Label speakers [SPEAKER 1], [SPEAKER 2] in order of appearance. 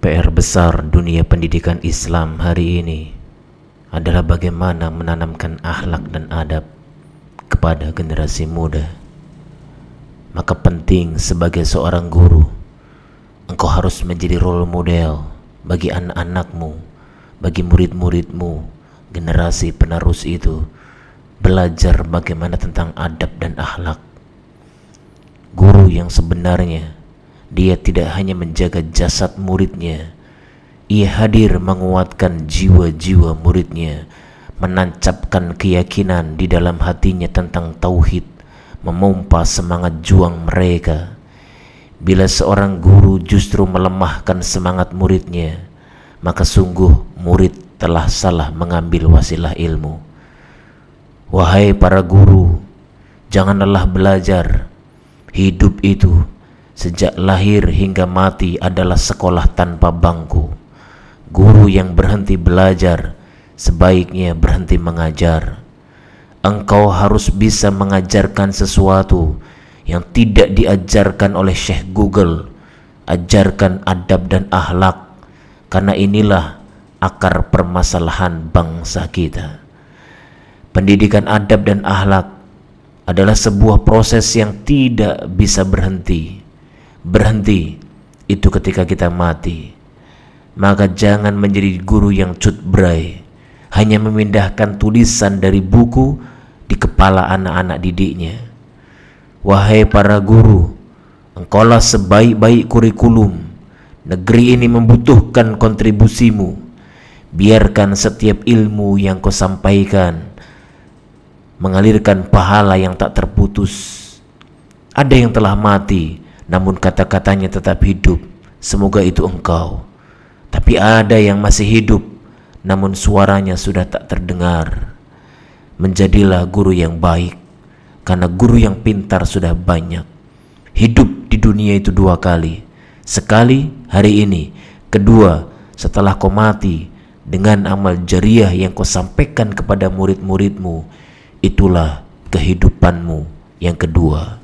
[SPEAKER 1] PR besar dunia pendidikan Islam hari ini adalah bagaimana menanamkan akhlak dan adab kepada generasi muda. Maka penting sebagai seorang guru, engkau harus menjadi role model bagi anak-anakmu, bagi murid-muridmu, generasi penerus itu belajar bagaimana tentang adab dan akhlak. Guru yang sebenarnya dia tidak hanya menjaga jasad muridnya, ia hadir menguatkan jiwa-jiwa muridnya, menancapkan keyakinan di dalam hatinya tentang tauhid, memompa semangat juang mereka. Bila seorang guru justru melemahkan semangat muridnya, maka sungguh murid telah salah mengambil wasilah ilmu. Wahai para guru, janganlah belajar. Hidup itu Sejak lahir hingga mati adalah sekolah tanpa bangku. Guru yang berhenti belajar sebaiknya berhenti mengajar. Engkau harus bisa mengajarkan sesuatu yang tidak diajarkan oleh Syekh Google. Ajarkan adab dan akhlak, karena inilah akar permasalahan bangsa kita. Pendidikan adab dan akhlak adalah sebuah proses yang tidak bisa berhenti berhenti itu ketika kita mati. Maka jangan menjadi guru yang cutbray, hanya memindahkan tulisan dari buku di kepala anak-anak didiknya. Wahai para guru, engkaulah sebaik-baik kurikulum. Negeri ini membutuhkan kontribusimu. Biarkan setiap ilmu yang kau sampaikan mengalirkan pahala yang tak terputus. Ada yang telah mati, namun kata-katanya tetap hidup. Semoga itu engkau. Tapi ada yang masih hidup, namun suaranya sudah tak terdengar. Menjadilah guru yang baik, karena guru yang pintar sudah banyak. Hidup di dunia itu dua kali. Sekali hari ini, kedua setelah kau mati dengan amal jariah yang kau sampaikan kepada murid-muridmu. Itulah kehidupanmu yang kedua.